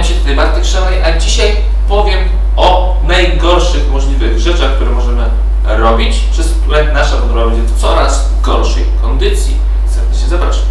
Kłaniam się tutaj Bartek Szalaj, a dzisiaj powiem o najgorszych możliwych rzeczach, które możemy robić, przez które nasza wątroba będzie w coraz gorszej kondycji. Serdecznie zapraszam.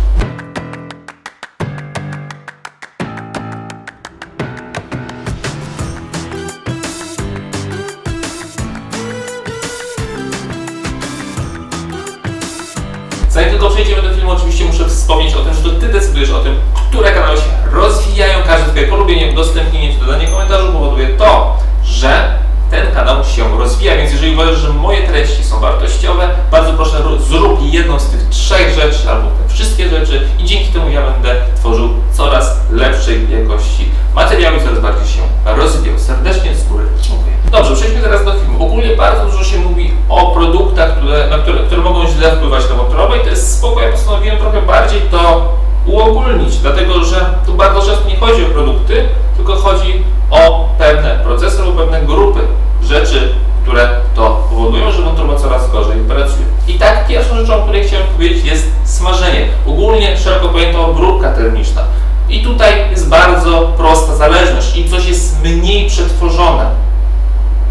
Zanim tylko przejdziemy do filmu, oczywiście muszę wspomnieć o tym, że to Ty decydujesz o tym, które kanały się rozwijają. Każde Twoje polubienie, udostępnienie dodanie komentarzu powoduje to, że ten kanał się rozwija, więc jeżeli uważasz, że moje treści są wartościowe, bardzo proszę zrób jedną z tych trzech rzeczy albo te wszystkie rzeczy i dzięki temu ja będę tworzył coraz lepszej jakości materiały coraz bardziej się rozwijał. Serdecznie z góry dziękuję. Dobrze, przejdźmy teraz do filmu. Ogólnie bardzo dużo się mówi o produktach, które, na które, które mogą źle wpływać na wątrobę i to jest spoko. Ja postanowiłem trochę bardziej to uogólnić, dlatego że bardzo często nie chodzi o produkty, tylko chodzi o pewne procesy lub pewne grupy rzeczy, które to powodują, że wątroba coraz gorzej pracuje. I tak pierwszą rzeczą, o której chciałem powiedzieć jest smażenie. Ogólnie szeroko pojęta obróbka termiczna. I tutaj jest bardzo prosta zależność. Im coś jest mniej przetworzone,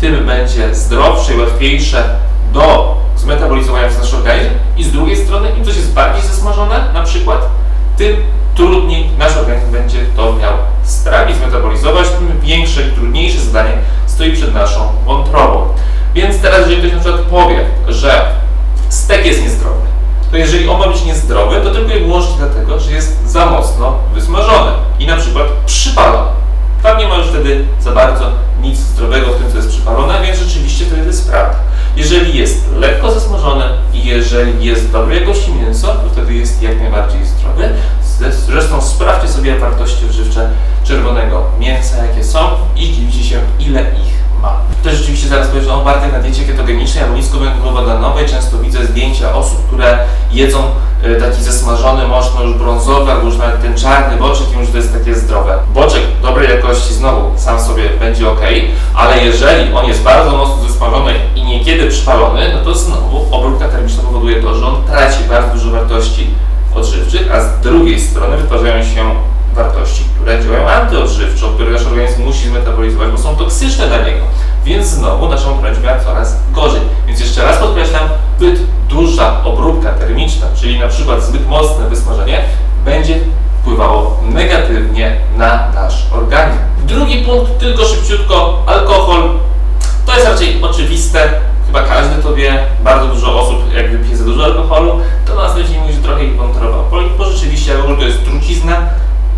tym będzie zdrowsze i łatwiejsze do zmetabolizowania przez nasz organizm. I z drugiej strony, im coś jest bardziej zesmażone, na przykład, tym trudniej strawić, zmetabolizować, tym większe i trudniejsze zadanie stoi przed naszą wątrobą. Więc teraz, jeżeli ktoś na przykład powie, że stek jest niezdrowy, to jeżeli on ma być niezdrowy, to tylko i wyłącznie dlatego, że jest za mocno wysmażony i na przykład przypalony. Tam nie ma już wtedy za bardzo nic zdrowego w tym, co jest przypalone, więc rzeczywiście to jest prawda. Jeżeli jest lekko zasmażone i jeżeli jest dobrej jakości mięso, to wtedy jest jak najbardziej zdrowy. Zresztą sprawdźcie sobie wartości odżywcze czerwonego mięsa, jakie są i zdziwicie się, ile ich ma. To rzeczywiście zaraz powiesz, że on Bartek na diecie ketogenicznej albo niskowęglowodanowej często widzę zdjęcia osób, które jedzą y, taki zesmażony, mocno już brązowy, albo już nawet ten czarny boczek i już to jest takie zdrowe. Boczek dobrej jakości znowu sam sobie będzie ok, ale jeżeli on jest bardzo mocno zesmażony i niekiedy przypalony, no to znowu obróbka termiczna powoduje to, że on traci bardzo dużo wartości odżywczych, a z drugiej strony wytwarzają się wartości, które działają antyodżywczo, które nasz organizm musi zmetabolizować, bo są toksyczne dla niego. Więc znowu naszą kręć miała coraz gorzej. Więc jeszcze raz podkreślam, zbyt duża obróbka termiczna, czyli na przykład zbyt mocne wysmażenie, będzie wpływało negatywnie na nasz organizm. Drugi punkt, tylko szybciutko, alkohol. To jest raczej oczywiste, chyba każdy to wie, bardzo dużo osób jak wypije za dużo alkoholu, to następnie mówi, że trochę ich boli, bo rzeczywiście alkohol to jest trucizna,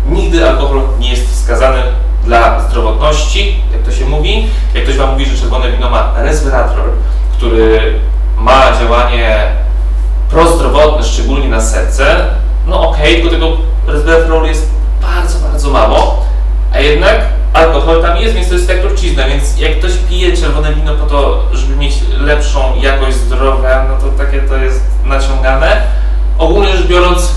Nigdy alkohol nie jest wskazany dla zdrowotności, jak to się mówi. Jak ktoś Wam mówi, że czerwone wino ma resveratrol, który ma działanie prozdrowotne, szczególnie na serce, no okej, okay, tylko tego resveratrolu jest bardzo, bardzo mało, a jednak alkohol tam jest, więc to jest jak trucizna, więc jak ktoś pije czerwone wino po to, żeby mieć lepszą jakość zdrowia, no to takie to jest naciągane. Ogólnie rzecz biorąc,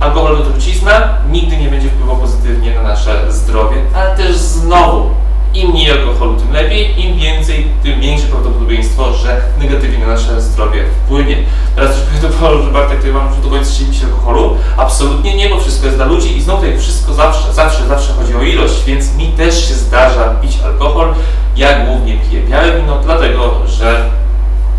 Alkohol to trucizna, nigdy nie będzie wpływał pozytywnie na nasze zdrowie, ale też znowu, im mniej alkoholu, tym lepiej, im więcej, tym większe prawdopodobieństwo, że negatywnie na nasze zdrowie wpłynie. Teraz też powiem to, że Bartek, tutaj mam, że do końca się alkoholu. Absolutnie nie, bo wszystko jest dla ludzi i znowu tutaj wszystko zawsze, zawsze, zawsze chodzi o ilość, więc mi też się zdarza pić alkohol. Ja głównie piję białe wino, dlatego, że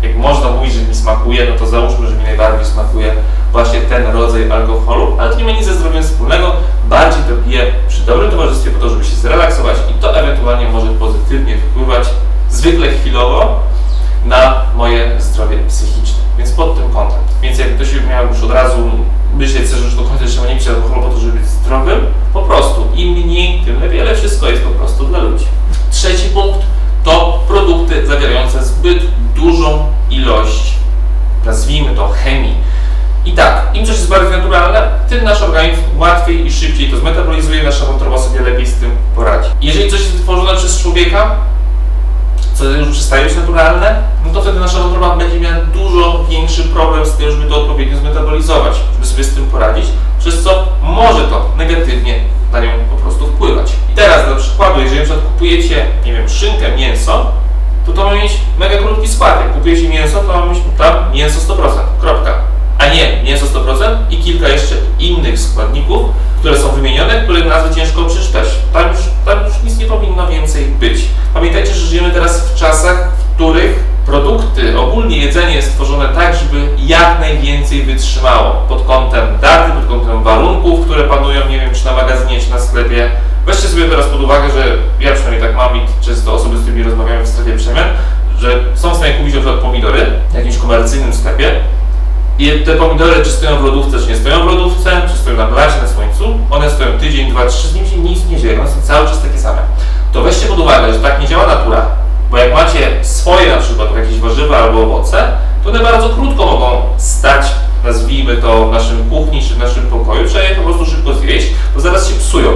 jak można mówić, że mi smakuje, no to załóżmy, że mi najbardziej smakuje właśnie ten rodzaj alkoholu, ale to nie ma nic ze zdrowiem wspólnego, bardziej to piję przy dobrym towarzystwie po to, żeby się zrelaksować i to ewentualnie może pozytywnie wpływać, chwilowo, na moje zdrowie psychiczne. Więc pod tym kątem. Więc jak ktoś miał już od razu myśleć, że do końca trzeba nie pić alkoholu po to, żeby być zdrowym, po prostu im mniej, tym lepiej, ale wszystko jest po prostu dla ludzi. Trzeci punkt to produkty zawierające zbyt dużą ilość, nazwijmy to chemii, i tak, im coś jest bardziej naturalne, tym nasz organizm łatwiej i szybciej to zmetabolizuje, nasza wątroba sobie lepiej z tym poradzi. Jeżeli coś jest wytworzone przez człowieka, już przestaje być naturalne, no to wtedy nasza wątroba będzie miała dużo większy problem z tym, żeby to odpowiednio zmetabolizować, żeby sobie z tym poradzić, przez co może to negatywnie na nią po prostu wpływać. I teraz dla przykładu, jeżeli przykład kupujecie, nie wiem, szynkę, mięso, to to ma mieć mega krótki skład. Jak kupujecie mięso, to ma mieć tam mięso 100%, kropka a nie mięso 100% i kilka jeszcze innych składników, Pamiętajcie, że żyjemy teraz w czasach, w których produkty, ogólnie jedzenie jest tworzone tak, żeby jak najwięcej wytrzymało pod kątem daty, pod kątem warunków, które panują, nie wiem, czy na magazynie, czy na sklepie. Weźcie sobie teraz pod uwagę, że ja przynajmniej tak mam i często osoby, z którymi rozmawiamy w strefie przemian, że są w stanie kupić na przykład pomidory w jakimś komercyjnym sklepie i te pomidory, czy stoją w lodówce, czy nie stoją w lodówce, czy stoją na blacie, na słońcu, one stoją tydzień, dwa, trzy, nimi się nic nie dzieje, one są cały czas takie same. To weźcie pod uwagę, że tak nie działa natura, bo jak macie swoje na przykład jakieś warzywa albo owoce, to one bardzo krótko mogą stać, nazwijmy to, w naszym kuchni czy w naszym pokoju, trzeba je po prostu szybko zjeść, bo zaraz się psują.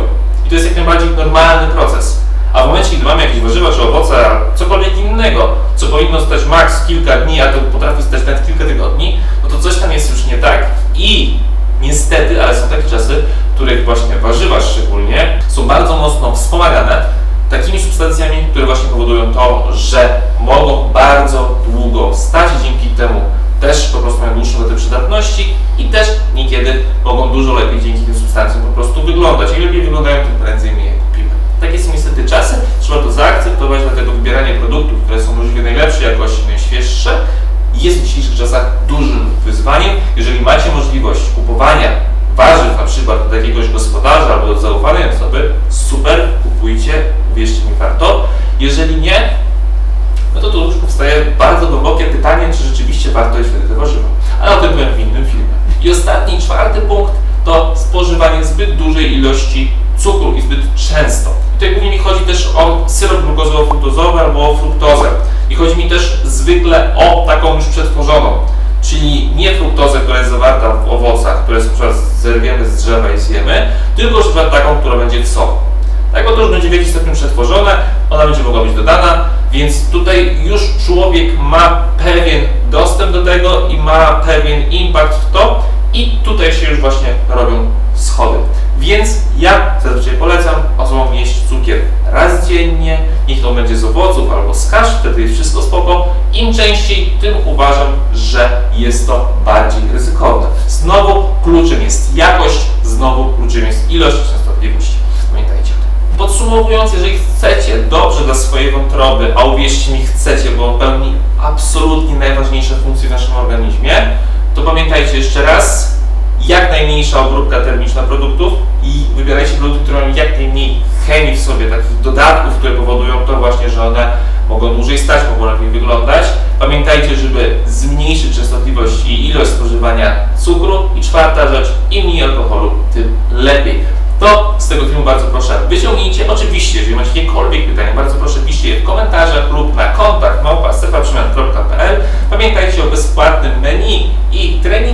I to jest jak najbardziej normalny proces. A w momencie, kiedy mamy jakieś warzywa czy owoce, cokolwiek innego, co powinno stać maks kilka dni, a to potrafi stać nawet kilka tygodni, no to coś tam jest już nie tak. I niestety, ale są takie czasy, w których właśnie warzywa szczególnie są bardzo mocno wspomagane takimi substancjami, które właśnie powodują to, że mogą bardzo długo stać dzięki dużo lepiej dzięki tym substancjom po prostu wyglądać. Im lepiej wyglądają, tym prędzej my je kupimy. Takie są niestety czasy, trzeba to zaakceptować, dlatego wybieranie produktów, które są możliwie najlepszej jakości, najświeższe, jest w dzisiejszych czasach dużym wyzwaniem. Jeżeli macie możliwość kupowania warzyw na przykład od jakiegoś gospodarza albo od zaufanej osoby, super, kupujcie, uwierzcie mi warto. Jeżeli nie, no to tu już powstaje bardzo głębokie pytanie, czy rzeczywiście warto jeść wtedy te warzywa. Ale o tym powiem w innym filmie. I ostatni, czwarty punkt dużej ilości cukru i zbyt często. I tutaj głównie mi chodzi też o syrop glukozowo-fruktozowy albo o fruktozę. I chodzi mi też zwykle o taką już przetworzoną, czyli nie fruktozę, która jest zawarta w owocach, które zerwiemy z drzewa i zjemy, tylko przykład taką, która będzie w soku. Tak, to już będzie w jakiś stopniu przetworzone, ona będzie mogła być dodana, więc tutaj już człowiek ma pewien dostęp do tego i ma pewien impact w to i tutaj się już właśnie robią schody. Więc ja zazwyczaj polecam osobom jeść cukier raz dziennie, niech to będzie z owoców albo z kasz, wtedy jest wszystko spoko. Im częściej, tym uważam, że jest to bardziej ryzykowne. Znowu kluczem jest jakość, znowu kluczem jest ilość częstotliwości. Pamiętajcie o tym. Podsumowując, jeżeli chcecie dobrze dla swojej wątroby, a uwierzcie mi, chcecie, bo pełni absolutnie najważniejsze funkcje w naszym organizmie, to pamiętajcie jeszcze raz, jak najmniejsza obróbka termiczna produktów i wybierajcie produkty, które mają jak najmniej chemii w sobie, takich dodatków, które powodują to właśnie, że one mogą dłużej stać, mogą lepiej wyglądać. Pamiętajcie, żeby zmniejszyć częstotliwość i ilość spożywania cukru. I czwarta rzecz, im mniej alkoholu, tym lepiej. To z tego filmu bardzo proszę wyciągnijcie. Oczywiście, jeżeli macie jakiekolwiek pytania, bardzo proszę piszcie je w komentarzach lub na kontakt małpa.pl. Pamiętajcie o bezpłatnym menu i treningach,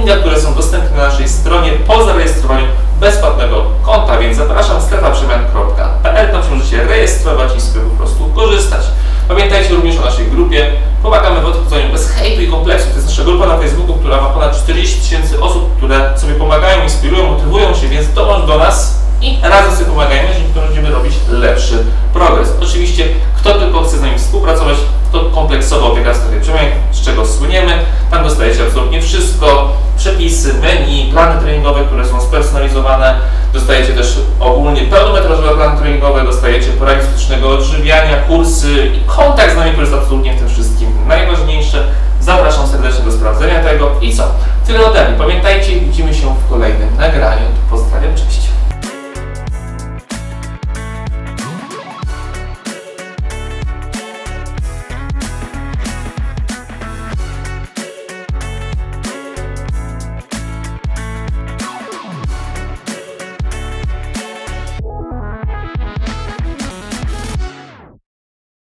po zarejestrowaniu bezpłatnego konta, więc zapraszam strefaprzemian.pl, tam się możecie rejestrować i sobie po prostu korzystać. Pamiętajcie również o naszej grupie. Pomagamy w odchodzeniu bez hejtu i kompleksu. To jest nasza grupa na Facebooku, która ma ponad 40 tysięcy osób, które sobie pomagają, inspirują, motywują się, więc dołącz do nas i razem sobie pomagajmy, dzięki temu będziemy robić lepszy progres. Oczywiście, kto tylko chce z nami współpracować, to kompleksowa opieka w strefie przemian, z czego słyniemy. Tam dostajecie absolutnie wszystko, przepisy, menu, plany treningowe, które są spersonalizowane. Dostajecie też ogólnie pełnometrażowe plany treningowe, dostajecie porady fizycznego odżywiania, kursy i kontakt z nami, który jest absolutnie w tym wszystkim najważniejsze. Zapraszam serdecznie do sprawdzenia tego i co? Tyle ode mnie. Pamiętajcie, widzimy się w kolejnym nagraniu. Pozdrawiam, cześć.